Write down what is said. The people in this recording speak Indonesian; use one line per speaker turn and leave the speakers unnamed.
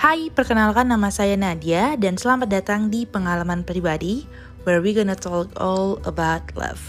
Hai, perkenalkan nama saya Nadia dan selamat datang di pengalaman pribadi where we gonna talk all about love.